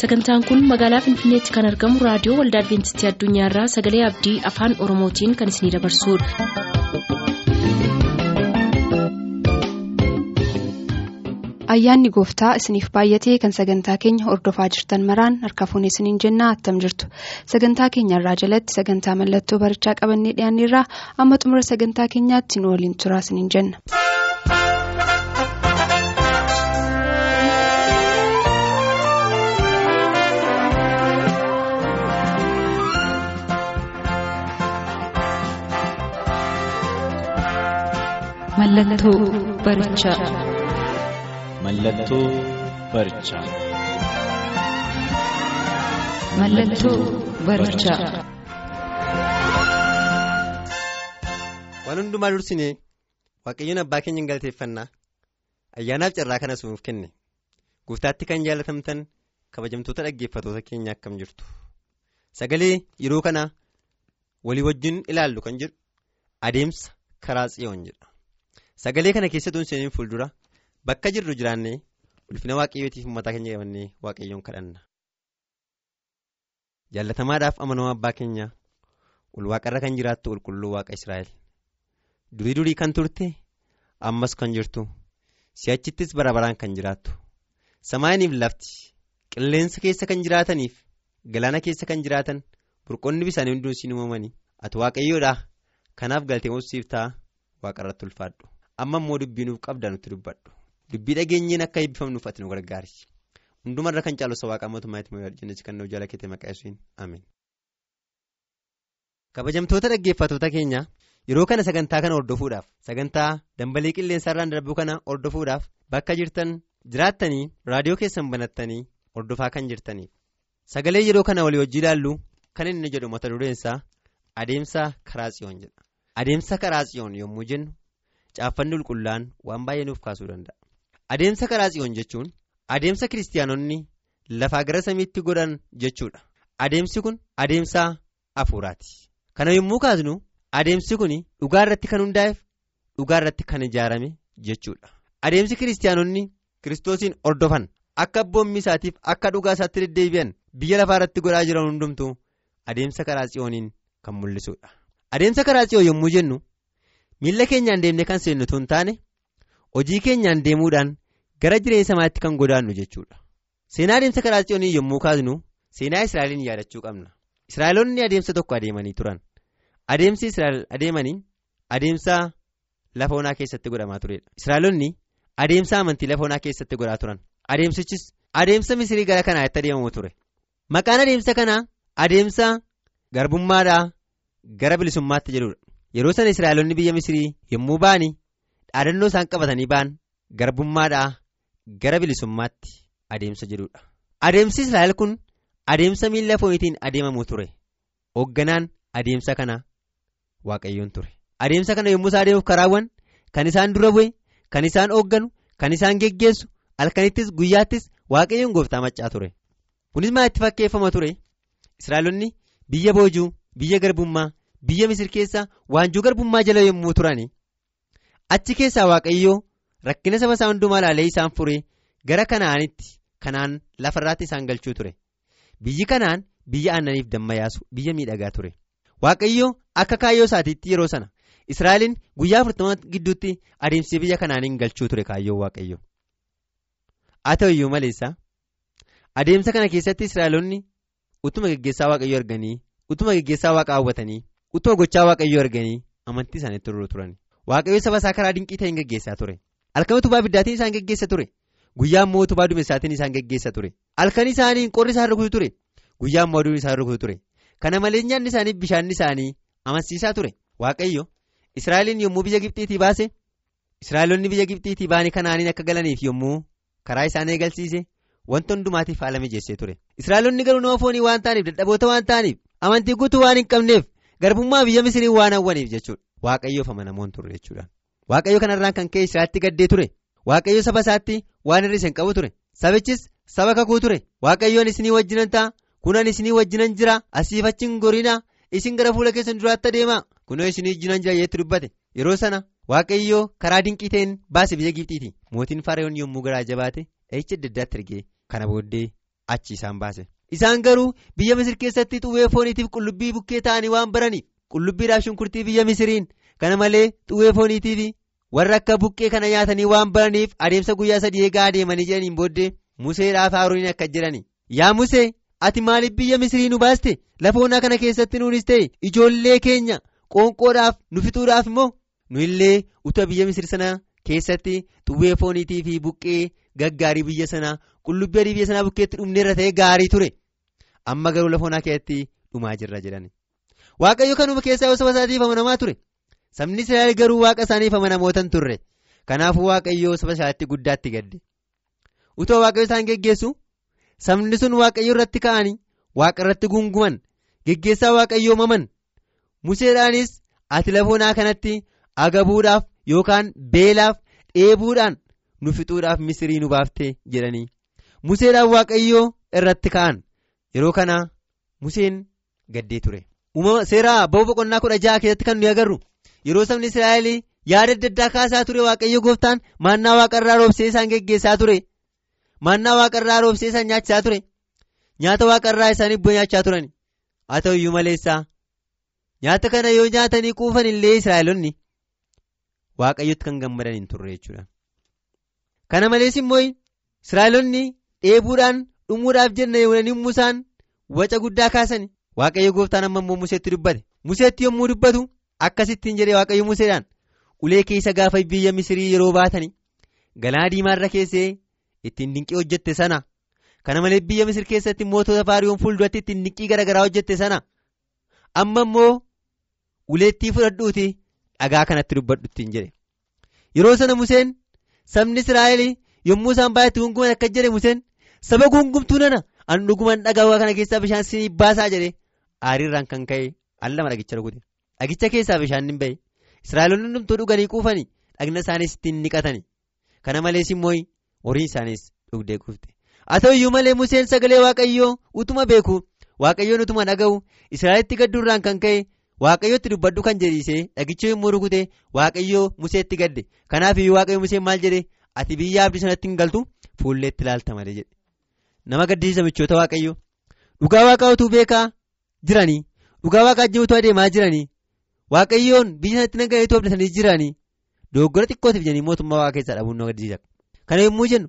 sagantaan kun magaalaa finfinneetti kan argamu raadiyoo waldaa adventistii addunyaarraa sagalee abdii afaan oromootiin kan isinidabarsudha. ayyaanni gooftaa isiniif baay'atee kan sagantaa keenya hordofaa jirtan maraan harka fuunee isiniin jennaa attam jirtu sagantaa keenya irraa jalatti sagantaa mallattoo barichaa qabannee dhiyaanneerraa amma xumura sagantaa keenyaatti nu waliin turaa isiniin jenna. Mallattoo barichaa. Mallattoo barichaa. Mallattoo barichaa. Waan hundumaa dursinee waaqayyoon abbaa keenya galateeffannaa ayyaanaaf carraa kana nuuf kenne guutaatti kan jaalatamtan kabajamtoota dhaggeeffatoota keenya akkam jirtu sagalee yeroo kana walii wajjin ilaallu kan jedhu adeemsa karaa tsiyoon jedha sagalee kana keessattuu seeniin fuuldura bakka jirru jiraannee ulfina waaqayyootiif mataa keenya qabannee waaqayyoon kadhanna. Jaalatamaadhaaf amanamaa abbaa keenya ulwaaqarra kan jiraattu qulqulluu waaqa israa'el. Durii durii kan turte ammas kan jirtu si'achittis bara baraan kan jiraattu. Samaayiniif lafti qilleensa keessa kan jiraataniif galaana keessa kan jiraatan burqonni bisaanii hunduu siin uumamanii ati waaqayyoodha kanaaf galtee siif ta'a waaqarratti ulfaadhu amma immoo dubbii nuuf qabda nutti dubbadhu. Dubbii dhageenyeen akka eebbifamnuuf ati nu gargaari hundumarra kan caalu waaqa mootummaatti moo jennee kan nuuf jaalakete maqaa isuun ameen. kabajamtoota dhaggeeffatoota keenya yeroo kana sagantaa kana hordofuudhaaf sagantaa dambalii qilleensarraan darbuu kana hordofuudhaaf bakka jirtan jiraattanii raadiyoo keessan banattanii hordofaa kan jirtaniif. Sagalee yeroo kana walii wajjii ilaallu kan inni jedhu mata dureensaa adeemsa karaa tsiyoon jedha. Adeemsa karaa tsiyoon yommuu jennu caaffanni qulqullaan waan baay'ee nuuf kaasuu danda'a adeemsa karaa tsiyoon jechuun adeemsa kiristaanonni lafaa gara samiitti godhan jechuudha adeemsi kun adeemsa hafuuraati kana yommuu kaasnu. Adeemsi kun dhugaa irratti kan hundaa'eef dhugaa irratti kan ijaarame jechuudha. Adeemsi kiristaanonni kiristoosiin hordofan akka abboommi isaatiif akka dhugaa isaatti deddeebi'an biyya lafaa irratti godhaa jiran hundumtuu adeemsa karaa tsiyooniin kan mul'isudha. Adeemsa karaa tsiyoon yommuu jennu miila keenyaan deemnee kan seennu tun taane hojii keenyaan deemuudhaan gara jireenya samaatti kan godaannu jechuudha. Seenaa adeemsa karaa tsiyoonii yommuu kaasnu seenaa Israa'eliin yaadachuu qabna. Israa'eloonni adeemsa tokko adeemanii turan. Adeemsi Israa'el adeemanii adeemsa lafa onaa keessatti godhamaa turedha. Israa'elonni adeemsa amantii lafa onaa keessatti godhaa turan. Adeemsichis adeemsa Misirii gara kanaatti adeemamu ture. Maqaan adeemsa kanaa adeemsa garbummaadhaa gara bilisummaatti jedhudha. Yeroo sana Israa'elonni biyya Misirii yommuu ba'anii dhaadannoo isaan qabatanii ba'an garbummaadhaa gara bilisummaatti adeemsa jedhudha. Adeemsi Israa'el kun adeemsa miila fooniitiin adeemamu ture. Hoogganaan adeemsa kana. Waaqayyoon ture adeemsa kana yommuu isaa adeemuuf karaawwan kan isaan dura bu'e kan isaan hoogganu kan isaan geggeessu halkanittis guyyaattis waaqayyoon gooftaa maccaa ture kunis maa itti fakkeeffama ture israa'elonni biyya boojuu biyya garbummaa biyya misir keessa waanjuu garbummaa jala yommuu turani achi keessaa waaqayyoo rakkina saba isaa hundumaa ilaalee isaan furee gara kanaanitti kanaan lafarraatti isaan galchuu ture biyyi kanaan biyya aannaniif damma yaasu biyya miidhagaa ture. Waaqayyoo akka kaayyoo isaatiitti yeroo sana Israa'eliin guyyaa afurtama gidduutti adeemsee biyya kanaaniin galchuu ture kaayyoo waaqayyoo. Haa ta'uyyuu maleessa adeemsa kana keessatti Israa'elonni utuma geggeessaa waaqayyoo arganii utuma geggeessaa waaqa hawwatanii utuma gochaa waaqayyoo arganii amantii isaaniitti turuu turan. Waaqayyoo saba isaa karaa dinqii ta'een geggeessaa ture. Halkan utubaa biddaatiin isaan geggeessa ture. Guyyaa immoo utubaa duumessaatiin isaan geggeessa ture. Halkan isaanii qorri isaan rukutu ture. Guyyaa immoo aduun isaan rukutu ture. Kana malee nyaanni isaanii bishaanni isaanii amansiisaa ture waaqayyo Israa'eliin yommuu biyya Gibxiitii baase Israa'elonni biyya Gibxiitii ba'anii kanaaniin akka galaniif yommuu karaa isaan eegalsiise wanta hundumaatiif haala mijeessee ture Israa'elonni garuu nama foonii waan ta'aniif dadhaboota waan ta'aniif amantii guutuu waan hin qabneef garbummaa biyya Misirii waan hawwaniif jechuudha. Waaqayyoof amanamoon ture jechuudha waaqayyo kanarraan kan ka'e Israa'elitti gaddee ture. Waaqayyo saba isaatti waan hir'ise hin qabu ture. Sabichis saba kakuu ture. Waaqayyoon isinii wajjinan ta'a. kunan isinii wajjinan jira. Asiif achiin goriina isin gara fuula keessan duraatti adeema kunoo isinii wajjinan jira jeetti dubbate. Yeroo sana waaqayyoo karaa dinqii ta'een baase biyya Gibxiiti. Mootiin Faareewoon yommuu garaa jabaate eeyicha adda addaatti ergee kana booddee achi isaan baase. Isaan garuu biyya Misir keessatti xuwwee fooniitiif qullubbii bukkee ta'anii waan baraniif qullubbiidhaaf shunkurtii biyya Misiriin. Kana malee xuwwee fooniitiif warra akka buqqee kana nyaatanii waan baraniif adeemsa guyyaa sadii eegaa adeemanii jedhaniin booddee Museedhaaf Arooniin akka jedhani. Yaa Musee ati maaliif biyya Misirii nu baaste? Lafa onaa kana keessatti nuunis ta'e ijoollee keenya qoonqoodhaaf nu fixuudhaaf immoo nu illee utuu biyya Misir sana keessatti xuwwee fooniitii fi buqqee gaggaarii biyya sanaa qullubbii adii biyya sanaa bukkeetti dhumneerra ta'e gaarii ture amma garuu lafa onaa keessatti dhumaa jirra jedhani. Waaqayyo kanuma keessaa saba isaatiif amanamaa ture. Sabni Israa'el garuu waaqa isaaniif amanamoota hin turre. Kanaafuu waaqayyo saba isaatti guddaatti gadde. Utoo waaqayyo isaan geggeessu? Sabni sun waaqayyo irratti ka'anii waaqa irratti gunguman geggeessaa waaqayyoo maman museedhaanis ati lafa onaa kanatti agabuudhaaf yookaan beelaaf dheebuudhaan nu fixuudhaaf misirii nu baaftee jedhanii. Museedhaan waaqayyoo irratti ka'an yeroo kana museen gaddee ture. uumama seeraa ba'uu boqonnaa kudha jaha keessatti kan nuyi agarru. Yeroo sabni israa'el yaada adda addaa kaasaa ture waaqayyo gooftaan maannaa waaqarraa roobsee isaan geggeessaa ture. Maannaa waaqarraa roobsee isaan nyaachisaa ture. Nyaata waaqarraa isaaniif bu'ee nyaachaa turan. Haa ta'u iyyuu maleessaa nyaata kana yoo nyaatanii quufan illee israa'elonni waaqayyotti kan gammadan hin turre jechuudha. kana malees immoo israa'elonni dheebuudhaan dhumuudhaaf jenna yoonanii musaan waca guddaa kaasan. Waaqayyo gooftaan amma immoo Museetti dubbate Museetti yommuu dubbatu akkasittiin jedhee Waaqayyo Museedhaan ulee keessa gaafa biyya Misirii yeroo baatanii galaana diimaarra keessee ittiin dinqii hojjette sana kana malee biyya Misir keessatti mootota faariyoon fuulduratti ittiin dinqii garaagaraa hojjette sana amma immoo uleettii fudhadhuuti dhagaa kanatti dubbadhu ittiin jedhe yeroo sana Museen sabni Israa'el yommuu isaan baay'atti gunguman akka jedhe Museen saba gungumtuu nana an dhuguman dhagaa kana keessaa bishaan sinii baasaa jedhe. aariirraan kan ka'e allama dhagicha rukute dhagicha keessaa bishaan hin bahe israa'eloonni hundumtuu dhuganii quufanii dhagna isaaniis ittiin niqatanii. Kana malees immoo horiin isaaniis dhugdee quufte. Haa ta'u iyyuu malee museen sagalee waaqayyoo utuma beeku. Waaqayyoon utuma dhaga'u israa'elitti gadduurraan kan ka'e waaqayyootti dubbadhu kan jedhiise dhagicha yommuu rukute waaqayyoo museetti gadde. Kanaaf iyyuu waaqayyo museen maal jedhe? Ati biyya abdii sanatti hin galtu? Fuulleetti ilaalta malee jedhe nama gaddisiisa michoota waaqayyoo. Dhugaa waaqaa utuu beekaa. jiranii dhugaa waaqaa jiruutu adeemaa jiranii waaqayyoon biyya sanatti nagaa itoo abdatanii jiranii dogoggora xiqqootiif jedhanii mootummaa waaqaa keessaa dhabuun nama gaddisiisa kana yommuu jennu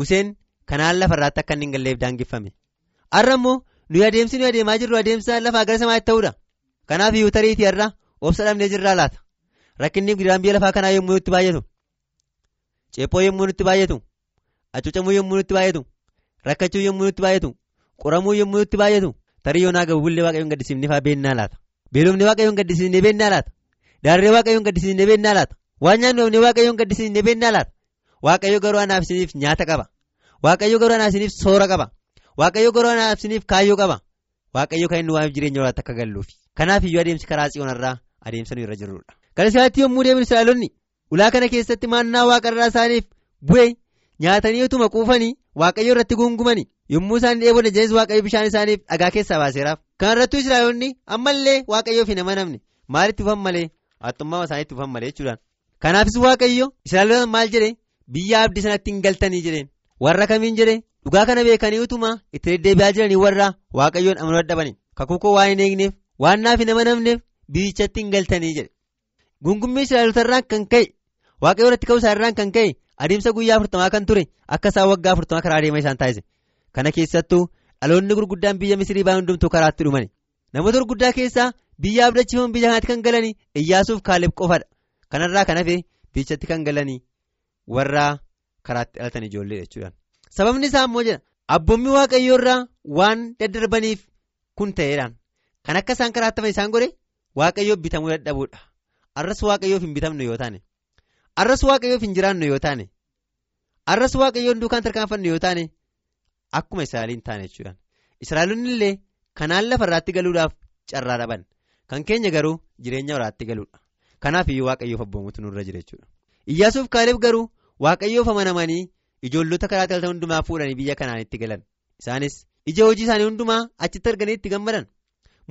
museen kanaan lafarraatti akka inni hin galleef daangeffame. Har'a immoo nuyi adeemsi nuyi adeemaa jirru adeemsa lafaa gara samaatti ta'uudha kanaaf iyyuu tariitii har'a obsa dhabnee jirraa laata. Rakkinni gudaan biyya lafaa kanaa yommuu nutti baay'atu ceephoo yommuu nutti baay'atu acuucamuu yommuu nutti baay'atu rakkachuu yommuu nutti baay'atu qoramuu yommuu nutti baay'atu. tarii yoonaa gabubullee waaqayyoon gaddisiifnee fa'aa beennaa laata. Beelofnee waaqayyoon gaddisiifnee beennaa laata. Daarree waaqayyoon gaddisiifnee beennaa laata. Waan nyaannu dhabnee waaqayyoon gaddisiifnee beennaa laata. Waaqayyo garuu anaaf isiniif nyaata qaba. Waaqayyo garuu anaaf isiniif soora qaba. Waaqayyo garuu anaaf isiniif kaayyoo qaba. Waaqayyo kan inni waa'eef jireenya waraatti akka galluufi. Kanaaf iyyuu adeemsi karaa tsiyoonarraa adeemsa nu irra jirrudha. Kana isaatti yommuu deeman israa'elonni ulaa kana keessatti maannaa waaqarraa isaaniif bu'e nyaatanii utuma quufanii waaqayyo irratti gungumanii yommuu isaan dheebonne jedhes waaqayyo bishaan isaaniif dhagaa keessaa baaseeraaf. Kan irrattu israa'elonni ammallee waaqayyoof hin amanamne. Maalitti dhufan malee? Haxxummaa isaaniitti dhufan malee jechuudhaan. Kanaafis waaqayyo israa'elota maal jedhe? Biyya abdii sanatti hin galtanii jedheen. Warra kamiin jedhe? Dhugaa kana beekanii utuma itti deddeebi'aa jiranii warra waaqayyoon amanuu dadhabanii kakuu koo waan hin eegneef waan naaf hin amanamneef biyyichatti hin galtanii jedhe. Gungummii israa'elotarraan kan ka'e waaqayyo irratti ka'uu isaarraan kan ka'e adeemsa guyyaa afurtamaa kan ture akka isaan waggaa afurtamaa karaa adeemaa isaan taasise. Kana keessattuu dhaloonni gurguddaan biyya misirii ba'an hundumtuu karaatti dhumani namoota gurguddaa keessaa biyya abdachiifaman biyya kanaatti kan galanii iyyaasuuf kaaleb qofadha kanarraa kan hafe biyyichatti kan galanii warra karaatti dhalatan ijoollee jechuudha sababni isaa immoo jedha. Abboommii waaqayyoo irraa waan daddarbaniif kun ta'eedhaan. Kan akka isaan karaatti hafan isaan godhe waaqayyoof bitamuu dadhabuudha. Arras waaqayyoof hin bitamnu yoo taane arras waaqayyoof hin jiraannu yoo taane arras waaqayyoon duukaan tarkaanfannu yoo taane akkuma israa'eliin taane jechuudha israa'elonni illee kanaan lafa irraatti galuudhaaf carraa dhaban. Kan keenya garuu jireenya waraatti galuudha. Kanaaf iyyuu waaqayyoof abboomutu nurra jira jechuudha. Iyyaasuuf kaaleef garuu waaqayyoof amanamanii ijoollota karaa dhalatan hundumaa fuudhanii biyya kanaan itti galan. Isaanis ija hojii isaanii hundumaa achitti arganii itti gammadan.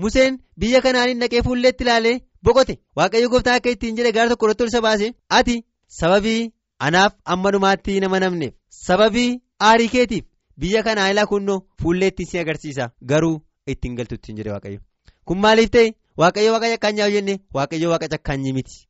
Museen biyya kanaaniin naqee fuulleetti ilaalee boqote. Waaqayyo gooftaan akka ittiin jedhe gaara tokko irratti isa baase ati sababii anaaf amma dhumaatti nama namneef sababii aarii keetiif biyya kanaa ilaa kunnoo fuullee ittiin si agarsiisa. Garuu ittiin galtu ittiin jedhe waaqayyo. Kun maaliif ta'e? Waaqayyo waaqa cakkaanyaa jenne. Waaqayyo waaqa cakkaanyii miti.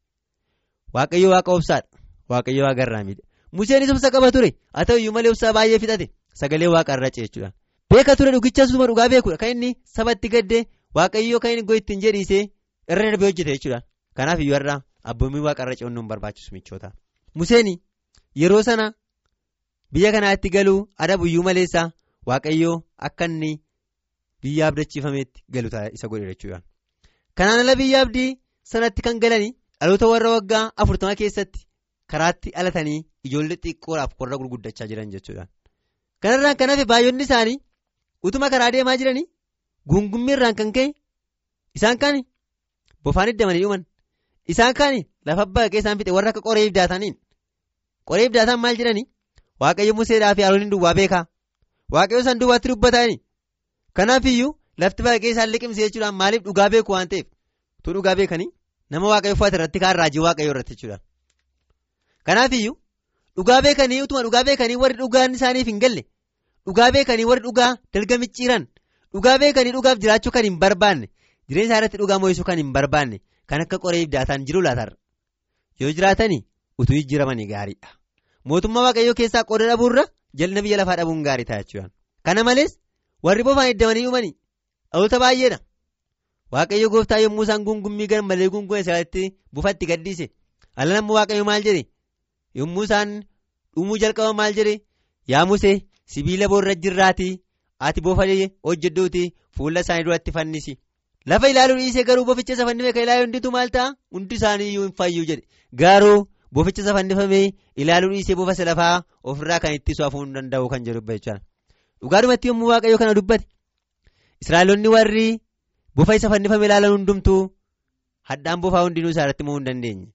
Waaqayyo waaqa obsaadha. Waaqayyo waaqa irraa museenis obsa qaba ture? Haa ta'uyyuu malee obsaa baay'ee fixate. Sagalee waaqa irra ceechuudhaan beeka ture dhugicha suma dhugaa beekuudha. Kan inni sabatti gaddee waaqayyo kan inni go'ittiin jedhiisee irra darbee hojjete jechuudha. Kanaaf iyyuu irraa abboommii waaqa irra ce'uun nu barbaachisu michoota. Museen yeroo sana biyya kanaatti galuu adabuyyuu maleessaa waaqayyoo akka inni biyya abdachiifameetti galu isa godhe jechuudha. Kanaan ala biyya abdii sanatti kan galanii dhaloota warra waggaa afurtama keessatti karaatti alatanii ijoollee xiqqoodhaaf warra gurguddachaa jiran jechuudha. Kanarraan kan hafe baay'oonni isaanii utuma karaa deemaa jiranii guungummiirraan kan ka'e isaan kaan bofaan iddamanii dhuman isaan kaan lafa baqee isaan fixe warra akka qoree ibdaataniin. Qoree ibdaataan maal jedhanii? Waaqayyo museedhaa fi haroonni duwwaa beekaa. Waaqayyo isaan duwwaatti dubbatanii kanaaf iyyuu lafti baqee isaan liqimse jechuudhaan maaliif dhugaa beeku waan ta'eef? Tu dhugaa beekanii nama waaqayyo uffata irratti kaan raajii waaqayyo irratti jechuudha kanaaf iyyuu dhugaa beekanii utuma dhugaa beekanii warri dhugaan isaaniif hin galle. Dhugaa beekanii warri dhugaa dalga micciiran. Dhugaa beekanii dhugaaf jiraachuu kan hin barbaanne. Jireenya isaa irratti dhugaa mo'isuu kan hin barbaanne kan akka qoree ibdaataan jiru laatarra yoo jiraatanii utuu jijjiiramanii gaariidha. Mootummaa waaqayyoo keessaa qooda dhabuurra jalna biyya lafaa dhabuun gaarii ta'a jechuudha kana malees warri bofaan iddamanii uumanii dhaloota baay'eedha. Waaqayyo gooftaa yommuu isaan gungummii gan malee gungume isaatti bufatti gaddiise. Ala nammoo waaqayyo maal jedhe? Yommuu isaan dhumuu jalqaba maal jedhe? Yaa musee sibiila boorra jirraatii ati bofa hojjedhuuti fuula isaanii duratti fannisi lafa ilaaluu dhiisee garuu boficha isa fannifame kan ilaalu hunditu maal ta'a? Hundi isaanii iyyuu hin fayyu jedhe. Garuu boficha isa fannifame ilaaluu dhiisee bofa lafaa ofirraa kan ittisu hafuu hin danda'u kan jedhu jechuudha dhugaadhumatti yommuu waaqayyo kana dubbate israa'elonni warri bofa isa fannifame ilaalan hundumtuu hadhaan bofaa hundinuu isaa irratti mo'uu hin dandeenye.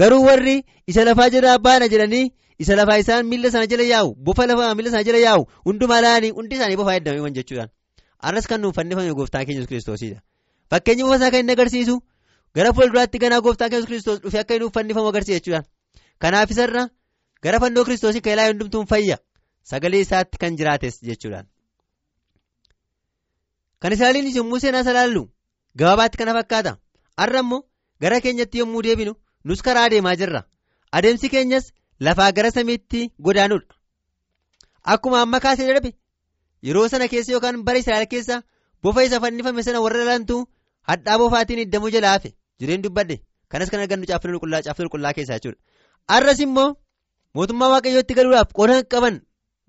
Garuu warri isa lafaa jala baana jedhanii isa lafaa isaan miila sana jala yaa'u bofa lafaa miila sana jala yaa'u hundumaa laanii hundi isaanii bofaa heddameewwan jechuudhaan. Arras kan nuuf fannifame gooftaan keenya kiristoosidha fakkeenyi bofa isaa kan inni agarsiisu gara fuulduraatti ganaa gooftaan keenya kiristoos dhufee akka inni fannifamu agarsiisa jechuudhaan kanaaf isarra gara fannoo kiristoosii kan ilaalu hundumtuun fayya. Sagalee isaatti kan jiraates jechuudhaan. kan israa'eliinis yommuu seenaa salaallu gabaabaatti kana fakkaata. Har'a immoo gara keenyatti yommuu deebinu nus karaa adeemaa jirra. Adeemsi keenyas lafaa gara samiitti godaanuudha. Akkuma amma kaasee darbe yeroo sana keessa yookaan bara israa'el keessa bofa isa fannifame sana warra lalantu hadhaa bofaatiin iddamuu jala hafe. Jireen dubbadde kanas kan argannu caaffanni qulqullaa keessaa jechuudha. Har'as immoo mootummaa waaqayyootti galuudhaaf qooda qaban.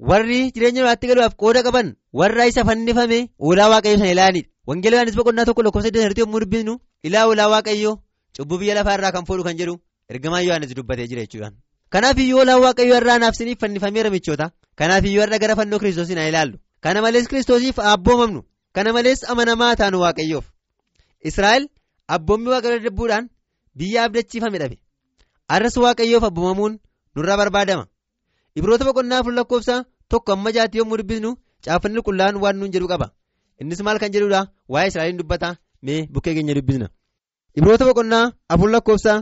Warri jireenya namaatti galuudhaaf qooda qaban warra isa fannifame oolaa waaqayyoo sana ilaalanidha wangeela yohaannis boqonnaa tokko lakkoofsa saddeet yommuu dubbisnu ilaa oolaa waaqayyoo cubbuu biyya lafaa irraa kan fuudhu kan jedhu ergamaa yohaannis dubbatee jira jechuudha kanaaf iyyuu oolaan waaqayyoo irraa naaf siniif fannifameera michoota kanaaf iyyuu irra gara fannoo kiristoosii na ilaallu. Kana malees kiristoosiif abboomamnu kana malees amanamaa taanu waaqayyoof. Israa'el abboommii waaqayyoo dadhabbuudhaan biyya abdachiifame dhabe arras waaqayyoof abboomamuun nurraa barbaadama. Ibroota boqonnaa afur lakkoofsa tokko amma jaatti yommuu dubbisnu caaffanni qulqullaa'aan waan nuun jedhu qaba. Innis maal kan jedhudha? Waa'ee israa'eliin dubbata mee bukkee keenya dubbisna. Ibroota boqonnaa afur lakkoofsa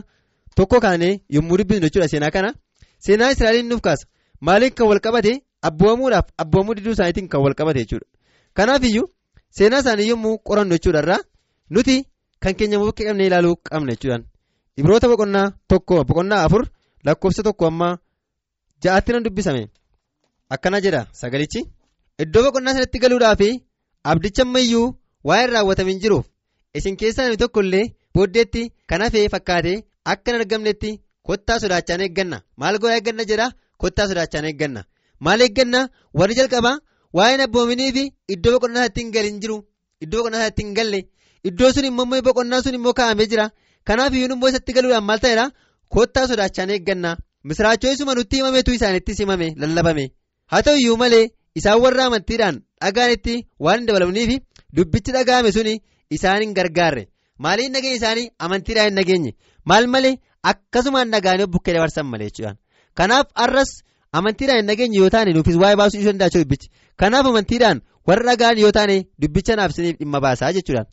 tokko kaanee yommuu dubbisnu jechuudha seenaa kana. Seenaa israa'eliin nuuf kaasa. Maaliif kan wal qabate? Abboomamuudhaaf abboomamuu diduu isaaniitiin kan wal qabate jechuudha. Kanaaf iyyuu seenaa isaanii yommuu qorannu jechuudha irraa nuti kan keenya bukkee qabnee ilaaluu qabna jechuudhaan. Ibroota boqonnaa tokko boqonnaa afur lakkoofsa tokko amma ja'aatti nan dubbisame. Akkana jedha sagalichi. Iddoo boqonnaa sanatti galuudhaaf abdicha ammayyuu waa'ee raawwatamin jiruuf isin keessaa namni tokko illee booddeetti kan hafee fakkaate akka hin argamnetti kottaa sodaachaan eegganna. Maal godhaa eegganna jedha? Kottaa sodaachaan eegganna. Maal eegganna? Warri jalqabaa waa'een abboominii fi iddoo boqonnaa sanatti hin galin jiru. Iddoo boqonnaa sanatti hin galle. Iddoo sun immoo boqonnaa sun immoo kaa'amee jira. Kanaaf iyyuu immoo isatti galuudhaan maal ta'eera kottaa sodaachaan eegganna misiraachoo isuma nutti himametu isaanittis himame lallabame. Haa ta'u iyyuu malee isaan warra amantiidhaan dhagaanitti waan hin dabalamniif dubbichi dhaga'ame suni isaan hin gargaarre. Maaliin nageenya isaanii amantiidhaan hin nageenye? Maal malee? Akkasumaan dhagaanii bukkee dabarsan malee jechuudhaan. Kanaaf arras amantiidhaan hin nageenye yoo taane nuufis waa'ee baasuu ishee danda'a dubbichi kanaaf amantiidhaan warra dhagaan yoo taane dubbicha naaf isiniif dhimma baasaa jechuudhaan.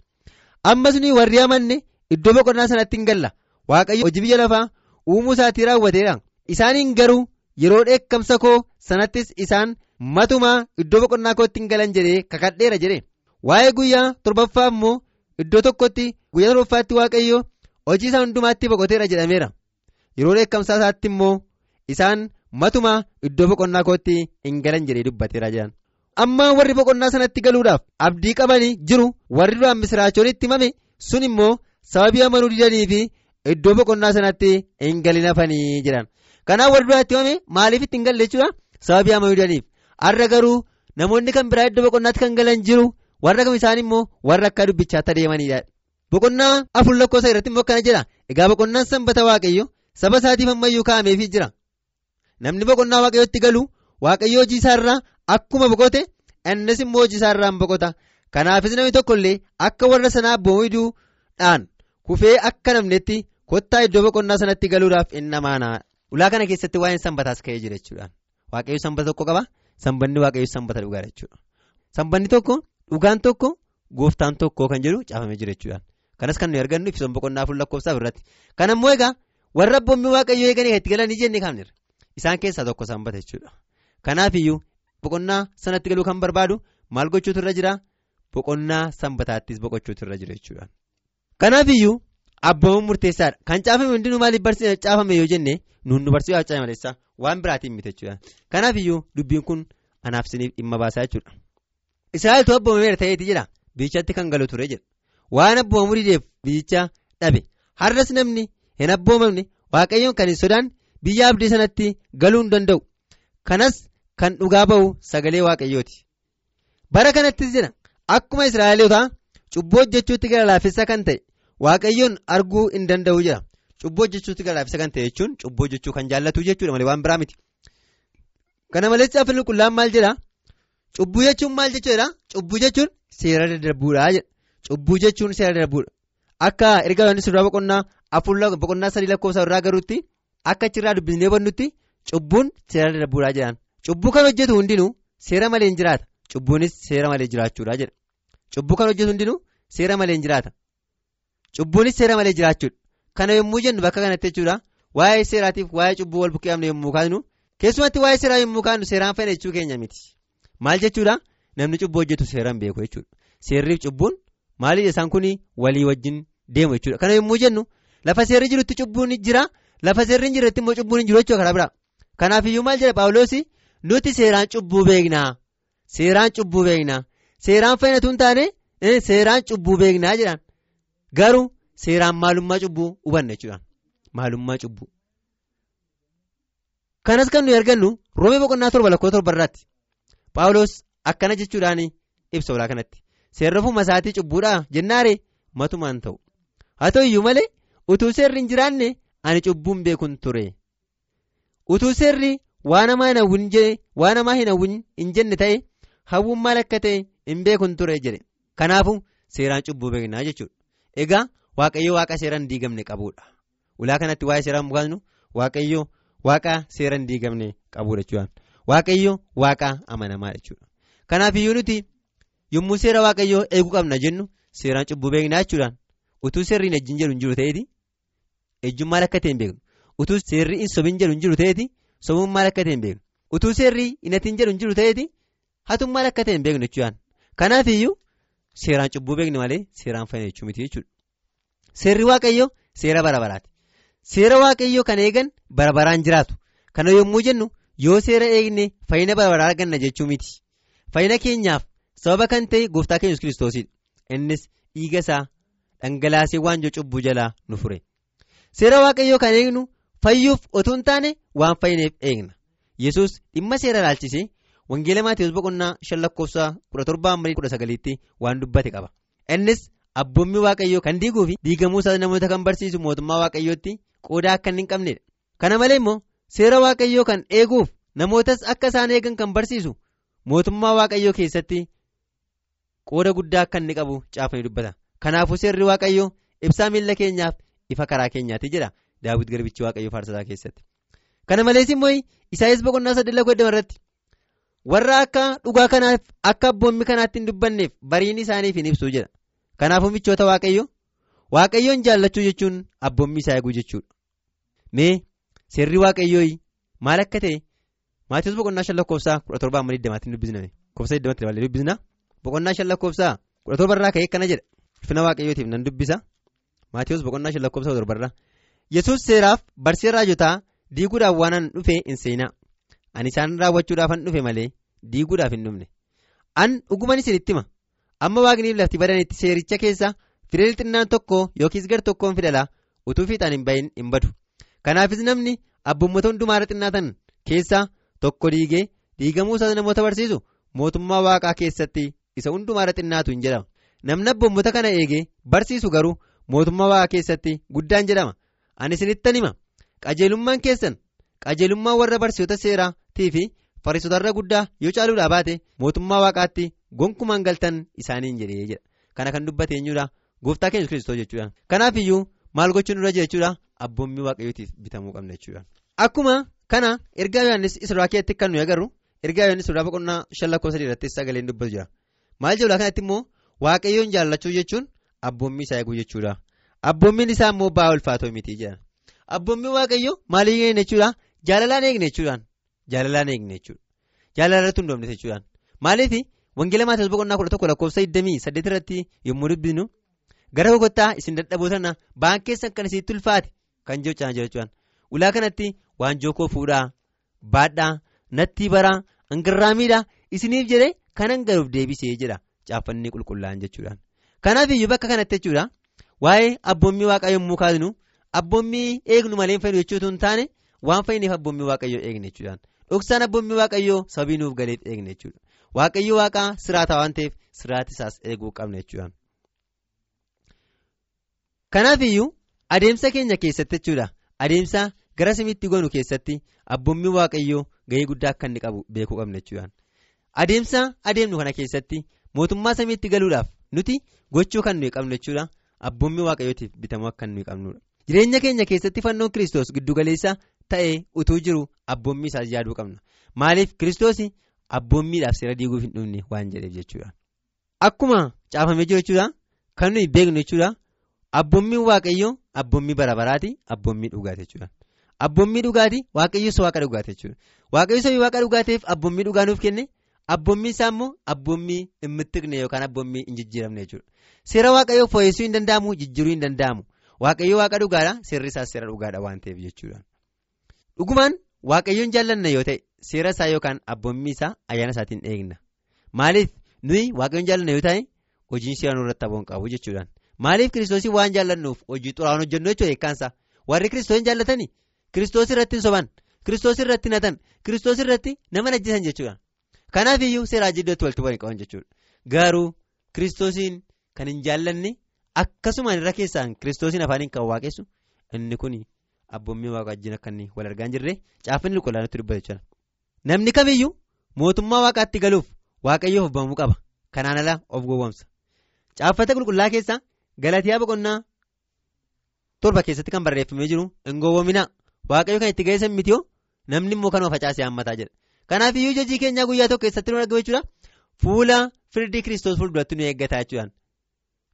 Amma suni warri amanne iddoo boqonnaa sanatti hin galla. Waaqayyo hojii biyya lafaa uumuu isaatii raawwateera isaaniin garuu yeroo dheekkamsa koo sanattis isaan matumaa iddoo boqonnaa kootti hin galan jedhee kakadheera jedhe. Waa'ee guyyaa torbaffaa immoo iddoo tokkotti guyyaa torbaffaatti waaqayyo hojii isaa hundumaatti boqoteera jedhameera. Yeroo dheekkamsaa isaatti immoo isaan matumaa iddoo boqonnaa kootti hin galan jedhee dubbateera jedhan amma warri boqonnaa sanatti galuudhaaf abdii qabanii jiru warri duraan misiraachoon itti himame sun immoo sababii amanuu didanii fi iddoo boqonnaa sanatti hin galin hafanii jedhan kanaaf warri duraan itti himame maaliif itti hin galle jechuudha? Sababii amanuu didaniif. Har'a garuu namoonni kan biraa iddoo boqonnaatti kan galan jiru warra kam isaan immoo warra akka dubbichaatti adeemanidha boqonnaa afur lakkoofsa irratti immoo akkana jedha. Egaa boqonnaan sanbata waaqayyo saba isaatiif ammayyuu kaa'ameefii jira. Namni boqonnaa waaqayyootti galu waaqayyo hojii isaarraa akkuma boqote innis immoo hojii isaarraan boqota. Kanaafis namni tokko illee akka warra sanaa boo'iduudhaan kufee akka namnetti kottaa iddoo boqonnaa sanatti galuudhaaf inni namaana ulaa kana keessatti waa'een sanbataas ka'ee jira jechuudhaan. Waaqayyo sanbata tokko qaba sanbanni waaqayyo sanbata dhugaa jechuudha. Sanbanni tokko dhugaan tokko gooftaan tokko kan jedhu caafamee jira jechuudhaan. Kanas kan nuyi argannu ibsoon boqonnaa afur lakkoofsaaf irratti kan ammoo egaa warra abboommi waaqayyo eeganii itti galanii jennee kaafneerra isaan keessaa tokko sanbata jechuudha. Kanaafiyyuu boqonnaa sanatti galuu kan barbaadu maal gochuutu irra jira? Boqonnaa sanbataattis boqochuutu irra jira jechuudha. Kanaafiyyuu abboomuun murteessaadha. Kan caafame hundinuu maaliif caafame yoo jenne nuun nu barsiisuu haacaa maleessaa waan biraatiin miti jechuudha. Kanaafiyyuu dubbiin kun anaaf isiniif dhimma baasaa jechuudha. Israa'eltu abboomameera ta'eeti jedha biichatti kan galu ture jedha. Waan abboomamuu dideef biicha dhabe. Har'as namni hin abboomamne waaqayyoon kan hin sodaan biyya abdii sanatti galuu hin danda'u. Kanas kan dhugaa ba'u sagalee waaqayyooti. Bara kanattis jedha akkuma israa'elotaa cubbuu hojjechuutti gara laafessa kan ta'e waaqayyoon arguu hin danda'u jedha. Cubbuu hojjechuutti gara laafessa kan ta'e jechuun cubbuu hojjechuu kan jaallatu jechuudha malee waan biraa miti. Kana malees afaan qulqullaan maal jedha? Cubbuu jechuun maal jechuudha cubbuu jechuun seera daddarbuudha jedha. Cubbuu jechuun seera daddarbuudha. Akka erga yohaannis irraa boqonnaa afur boqonnaa sadii lakkoofsa irraa garuutti akka achirraa dubbisnee bannutti cubbuun seera daddarbuudha jedhaan cubbuu kan hojjetu hundinuu seera malee hin jiraata. Cubbuunis seera malee jiraachuudha jedha. Cubbuu kan hojjetu hundinuu seera malee hin jiraata. Cubbuunis seera malee jiraachuudha. Kana yommuu jennu bakka kanatti jechuudha waa'ee seeraatiif waa'ee cubbuu wal buqqeefne yommuu kaasnu keessumatti waa'ee seeraa yommuu kaasnu seeraan fayyada jechuu keenya miti. Maal jechuudha namni cubbuu hojjetu seeraan beeku jechuudha. Seerriif cubbuun maaliidha isaan kun walii wajjin deemu jechuudha. Kana yommuu jennu lafa seerri jirutti cubbuun jira. Lafa seerri hin jirretti immoo cubbuun hin jiru jechuudha karaa biraa. Kanaafiyyuu maal jedha nuti seeraan cubbuu beeknaa seeraan cubbuu beeknaa seeraan fayyadatu hin taane seeraan cubbuu beeknaa jedhaan garuu seeraan maalummaa cubbuu hubanna jechuudha maalummaa cubbuu. kanas kan nuyi argannu roomee boqonnaa torba lakkoo torba irraatti. Paawuloos akkana jechuudhaan ibsa olaa kanatti. Seerrafuma isaatii cubbuudhaa jennaare matumaan ta'u. Haa ta'u iyyuu malee utuu seerri hin jiraanne ani cubbuun beekun ture utuu seerri waan namaa hin hawwin hin jenne ta'e hawwuun maal akka ta'e hin beekun ture jedhe kanaafuu seeraan cubbuu beeknaa jechuudha egaa waaqayyo waaqa seeraan diigamne qabuudha ulaa kanatti waa'ee seeraan mukaasnu waaqayyo. Waaqa seera hin diigamne qabuudha jechuudha. Waaqayyo waaqa amanamaa jechuudha. Kanaaf iyyuu nuti yommuu seera waaqayyoo eeguu qabna jennu seeraan cubbuu beeknaa jechuudhaan utuu seerri hin ejjiin jedhu hin jiru ta'eeti ejjuun maal akka ta'e hin beeknu utuu seerri hin sobin jedhu hin jiru ta'eeti sobuun maal akka ta'e hin beeknu utuu seerri hin hatiin jedhu hin jiru ta'eeti hatuun maal akka ta'e hin beeknu jechuudhaan. Kanaaf iyyuu seeraan cubbuu beekne malee seeraan fayyina jechuu miti jechuudha. Seerri waaqayyoo seera bara baraati. Seera waaqayyoo kan eegan bara baraan jiraatu kana yommuu jennu yoo seera eegne fayyina bara baraa arganna jechuu miti fayyina keenyaaf sababa kan ta'e gooftaa keenya yesus kiristoosidha innis dhiiga isaa dhangalaasee waanjoo cubbuu jalaa nu fure seera waaqayyoo kan eegnu fayyuuf otoo hin taane waan fayyineef eegna. Yesus dhimma seera ilaalchisee wangeela maatiiwwan boqonnaa shan lakkoofsa kudha torbaa amma kudha sagaliitti waan dubbate qaba. Innis abboommi waaqayyoo kan diiguu fi diigamuu isaa namoota kan barsiisu mootummaa waaqayyootti. qoodaa akka hin qabnedha kana malee immoo seera waaqayyoo kan eeguuf namootas akka isaan eegan kan barsiisu mootummaa waaqayyoo keessatti qooda guddaa akka inni qabu caafanii dubbata. Kanaafuu seerri waaqayyoo ibsaa miila keenyaaf ifa karaa keenyaati jedha daawwit garbichi waaqayyoo faarsataa keessatti. Kana malees immoo isaayis boqonnaa saddeet lakkoofsa irratti warra akka dhugaa kanaaf akka abboommi kanaatti hin dubbanneef bariin isaaniif hin ibsu jedha. Kanaafuu michoota waaqayyoo. Waaqayyoon jaallachuu jechuun abboommii isaa eeguu jechuudha. Mee seerri waaqayyoo maal akka ta'e Maatiyoos boqonnaa shan lakkoofsaa kudha torbaa amma digdamaatiin dubbisname koofsa digdamatti dabalee dubbisna boqonnaa shan lakkoofsaa kudha torbarraa ka'ee akkana jedha. Ulfina waaqayyootiif nan dubbisa Maatiyoos boqonnaa shan lakkoofsa torbarraa yesus seeraaf barsiisa raajotaa diiguudhaaf waan an dhufe hin seenaa. Ani isaan raawwachuudhaaf an dhufe malee diiguudhaaf hin dhumne. An dhuguman isinitti hima amma waaqniif lafti badanitti seericha keessa fideel xinnaan tokko yookiis gar tokkoon fidalaa utuu fiixaan hin bahin hin badu. Kanaafis namni abboommota hundumaarra xinnaatan keessaa tokko diigee diigamuu isaa namoota barsiisu mootummaa waaqaa keessatti isa hundumaarra xinnaatu hin jedhama. Namni abboommota kana eegee barsiisu garuu mootummaa waaqaa keessatti guddaan jedhama. Ani isinittan hima qajeelummaan keessan qajeelummaan warra barsiisota seeraatii fi fariisotarra guddaa yoo caaluudhaa baate mootummaa waaqaatti gonkumaan galtan isaaniin jedhee jedha. Kana kan dubbate eenyudha gooftaa keenya kiristoos jechuudha. Kanaaf iyyuu maal gochuun dura jechuudha? Abboommii waaqayyootiif bitamuu qabna jechuudha. akkuma kana ergaa yohannis israa keessatti kan nuyi agarru ergaa yohannis israa boqonnaa shan lakkoofsa irratti sagaleen dubbatu jira. Maal jedhudha kanatti immoo waaqayyoon jaallachuu jechuun abboommii isaa eeguu jechuudha. Abboommiin isaa immoo ba'aa ulfaatoo miti jedha. Abboommii waaqayyoo maaliin eegne jechuudha jaalalaan eegne jechuudhaan. Jaalalaan eegne jechuudha. Jaalala irratti hundoofne jechuudhaan. Maaliif? Wangeela maatiyoos boqonnaa kudha tokko lakkoofsa 28 irratti yommuu dubbisnu gara boqottaa isin dadhabootanna ba'aan keessan kan isitti ulfaate kan jechaa jechuudhaan. Ulaa kanatti waanjoo koo fuudhaa baadhaa natti baraa hangirraamiidhaa isiniif jedhee kanan garuuf deebisee jedha. Caaffannii qulqullaa'an jechuudhaan kanaaf iyyuu bakka kanatti jechuudha. Waa'ee abboommii waaqaa yommuu kaasnu abboommii eegnu malee fayyadu jechuutu hin taane waan fayyiniif abboommii waaqayyoo eegne jechuudhaan dhoksaan abboommii waaqayyoo sabii nuuf galeef eegne jechuudha. Waaqayyo waaqaa siraata waan ta'eef siraati isaas eeguu qabna jechuudhaan. kanaaf iyyuu adeemsa keenya keessatti jechuudha. Adeemsa gara samiitti goonu keessatti abboommii waaqayyoo gahee guddaa akka inni qabu beekuu qabna jechuudhaan adeemsa adeemnu kana keessatti mootummaa samiitti galuudhaaf nuti gochuu kan nuyi qabnu jechuudha abboommii waaqayyootiif bitamuu akka nuyi qabnudha jireenya keenya keessatti fannoon kiristoos giddugaleessa ta'ee utuu jiru abboommii isaas yaaduu qabna maaliif kiristoos abboommiidhaaf seera diiguuf hin dhumne waan jedheef jechuudha akkuma caafamee jiru jechuudha kan nuyi beeknu jechuudha. Abboommiin waaqayyoo abboommii bara baraati abboommii dhugaati jechuudha. Abboommii dhugaati waaqayyoos waaqa dhugaati jechuudha. Waaqayyoos waaqa dhugaateef abboommii dhugaa nuuf kenne abboommiin isaa immoo abboommii hin mittiqne yookaan abboommii hin jijjiiramne jechuudha. Seera waaqayyoo fooyyessuu hin danda'amu jijjiiruu hin danda'amu. Waaqayyoo waaqa dhugaadha seerri isaas seera dhugaadha waan ta'eef jechuudha. Dhugumaan waaqayyoon jaallanna yoo ta'e seera isaa yookaan abboommii isaa ayyaana isaatiin eegna. Maaliif nuyi waaqayyoon jaallanna yoo ta'e hojiin seera nurratti aboon qabu jechuudha. Maaliif kiristoosii waan jaallannuuf hojii xuraa'aan hojjennu jechuudha eekkaansa warri kiristoosii jaallatanii kiristoosii irratti hin soban kiristoosii irratti hin hatan kiristoosii irratti nama najjisan jechuudha. Kanaaf iyyuu seeraa jiddootti walitti bu'anii qaban jechuudha. Garuu kiristoosiin kan hin jaallanne akkasumaan irra keessaan kiristoosiin afaaniin kan waaqessu inni kun abboommii waaqa wajjin akka inni wal argaa hin jirre caaffanni qulqullaa'aa nutti dubbata jechuudha. Namni kamiyyuu mootummaa waaqaatti galuuf waaqayyoof abbamuu qaba. Kanaan ala of gowwomsa. Caaffata qulqullaa keessaa Galatiyaa boqonnaa torba keessatti kan barreeffamee jiru hin gowwomina waaqayyo kan itti geessan mitiyoo namni immoo kanuma facaasee hammataa jedha kanaaf iyyuu hojii keenyaa guyyaa tokko keessatti nu argamu jechuudha? Fuula firdii kiristoos fuulduratti nu eeggataa jechuudhaan.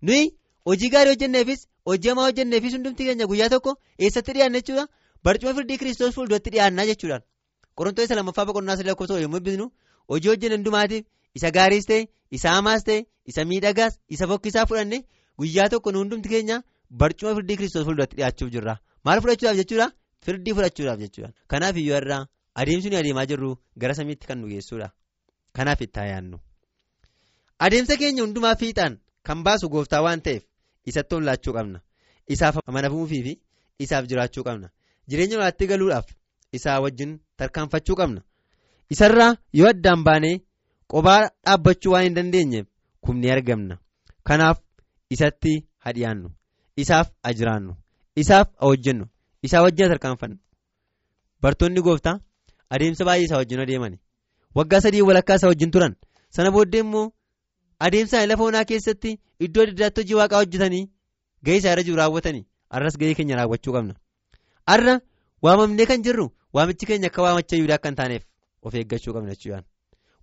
Nuyi hojii gaarii hojjenneefis hojii hamaa hojjenneefis hundumti keenya guyyaa tokko eessatti dhiyaanna jechuudha? Barcuma firdii kiristoos fuulduratti dhiyaannaa jechuudhaan. Qorontoota isa lammaffaa boqonnaa sadii lakkoofsa yommuu dubbisnu hojii hojjennu hundumaatiif isa gaariis ta'e isa hamaas ta'e isa miidhagaas isa fokkisaa fudhanne. Guyyaa tokko nu hundumti keenya barcuma firdii kiristoos fuulduratti dhiyaachuuf jirra. Maal fudhachuudhaaf jechuudha? Firdii fudhachuudhaaf jechuudha kanaaf iyyuu irraa adeemsi nuyi adeemaa jirru gara samiitti kan nu geessuudha. Kanaaf itti yaannu adeemsa keenya hundumaa fiixaan kan baasu gooftaa waan ta'eef isatti ollaachuu qabna. Isaaf amanamuufii fi isaaf jiraachuu qabna. Jireenya walaatti galuudhaaf isaa wajjin tarkaanfachuu qabna. Isarraa yoo addaan baanee qophaa dhaabbachuu waan hin dandeenyeef kumni argamna. Kanaaf. isatti hadhiyaannu isaaf ajiraannu isaaf hojjennu. Isaa wajjin tarkaanfannu. Bartoonni gooftaa adeemsa baay'ee isaa wajjin adeemani. Waggaa sadii walakkaa isaa wajjin turan. Sana booddee immoo adeemsa lafa onaa keessatti iddoo adda addaatti hojii waaqaa hojjetanii gahee isaa irra jiru raawwatanii arras gahee keenya raawwachuu qabna. Arra waamamnee kan jirru waamichi keenya akka waamacha yuudaa akka hin taaneef of eeggachuu qabna jechuudha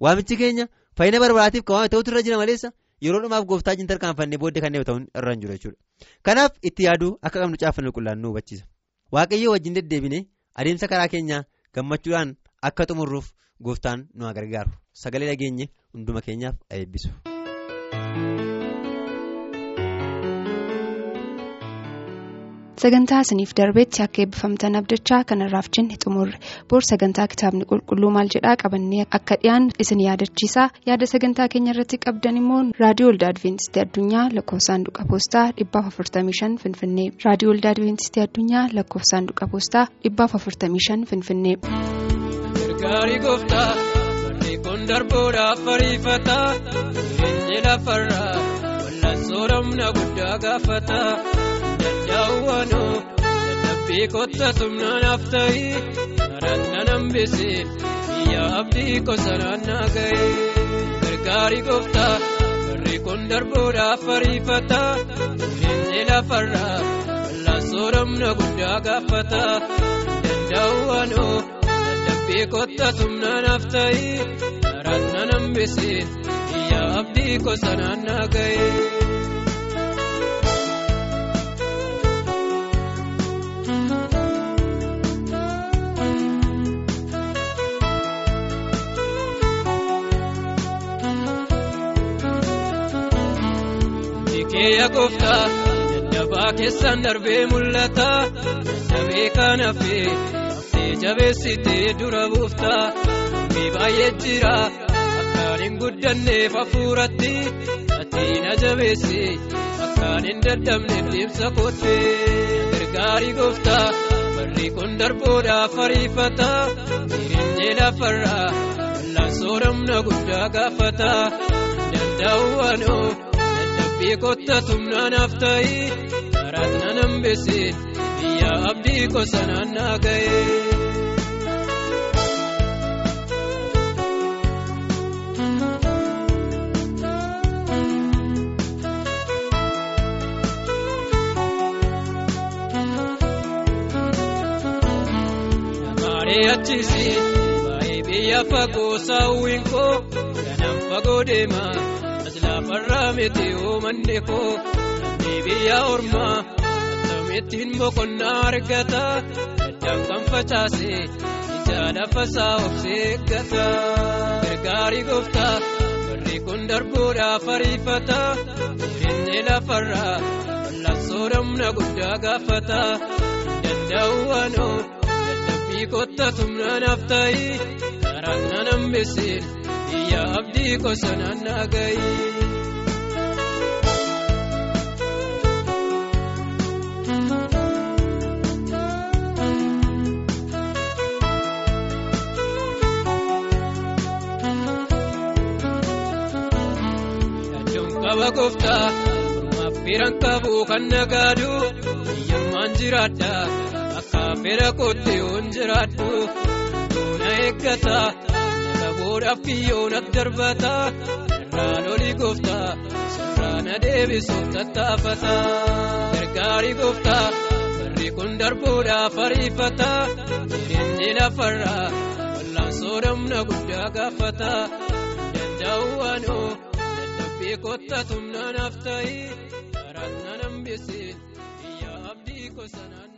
waamichi keenya fayyina barbaadaatiif kan waamame ta'utu irra jira maleessa. yeroo dhumaaf gooftaa wajjin tarkaanfannee booddee kan ta'uun irra hin jiru jechuudha kanaaf itti yaaduu akka qabnu caaffanni qulqullaan nu hubachiisa. Waaqayyoo wajjin deddeebine adeemsa karaa keenyaa gammachuudhaan akka xumurruuf gooftaan nu gargaaru sagalee dhageenye hunduma keenyaaf eebbisu. Sagantaa isiniif darbeetti akka eebbifamtan abdachaa kanarraaf jenne xumurre boor sagantaa kitaabni qulqulluu maal jedhaa qabannee akka dhiyaan isin yaadachiisaa. Yaada sagantaa keenya irratti qabdan immoo raadiyoo olda adventistii addunyaa lakkoofsaanduqa poostaa 455 finfinnee. Raadiyoo olda adventistii addunyaa lakkoofsaanduqa poostaa 455 finfinnee. Kun darbuudhaaf ariifataa jireenyi lafarraa wal'aansoo ramna guddaa gaafata danda'uwaanoo dadhabbii kotta tumnaan hafta'ii karaan nan hambisee biyya abdii gosa naannaa ga'ee gargaarii gooftaa barree kun darbuudhaaf ariifataa jireenyi lafarraa wal'aansoo ramna guddaa gaafata danda'uwaanoo. Beekota tumnaan hafta'ii karaan nan hambisee biyya abdii gosa naannaa Keeyya gooftaa dadhabaa keessaan darbee mul'ata dadhabee kan hafee. jabeessitee dura buuftaa namni baay'ee jira akkaan hin guddanneef hafuuratti ati na jabeessi akkaan hin dadhabneef deemsa koottee gargaarii gooftaa barri kun darbuudhaaf ariifata jireenyi lafarraa wal'aansoo ramna guddaa gaafata danda'u waanoo dadhabbii kotta tumnaan hafta'ii karaan nan hambisee biyya abdii gosa naannaa ga'ee. Achisi baay'ee biyya fagoo saawwiin koo ganaan fagoo deema as lafarraa miti oomanne koo namni biyya ormaa akkamittiin boqonnaa argata. Daddaan kan facaase ija lafa isaa obsee eeggata gargaarii gooftaa barri kun darbuudhaaf ariifata jireenyi lafarraa wal'aansoo ramna guddaa gaafata danda'u waanoo. kotta tumnaan hafta'ii karaan nan hambisee biyya abdii gosa naannaa ga'ii. Qaba gooftaa mormaaf biraan qabu kan nagaadu biyyummaan jiraadha. Fera kootti yoon jiraadhu yoona eeggata namoota biyyoon darbata irraa lolii gooftaa sirraa na deebisuuf tattaafata gargaarii gooftaa barri kun darbuudhaaf ariifata jireenyi lafarraa wal'aansoo ramna guddaa gaafata danda'u waanoo kotta tumnaan hafta'ii karaan nan hambisee biyya abdii gosa naan.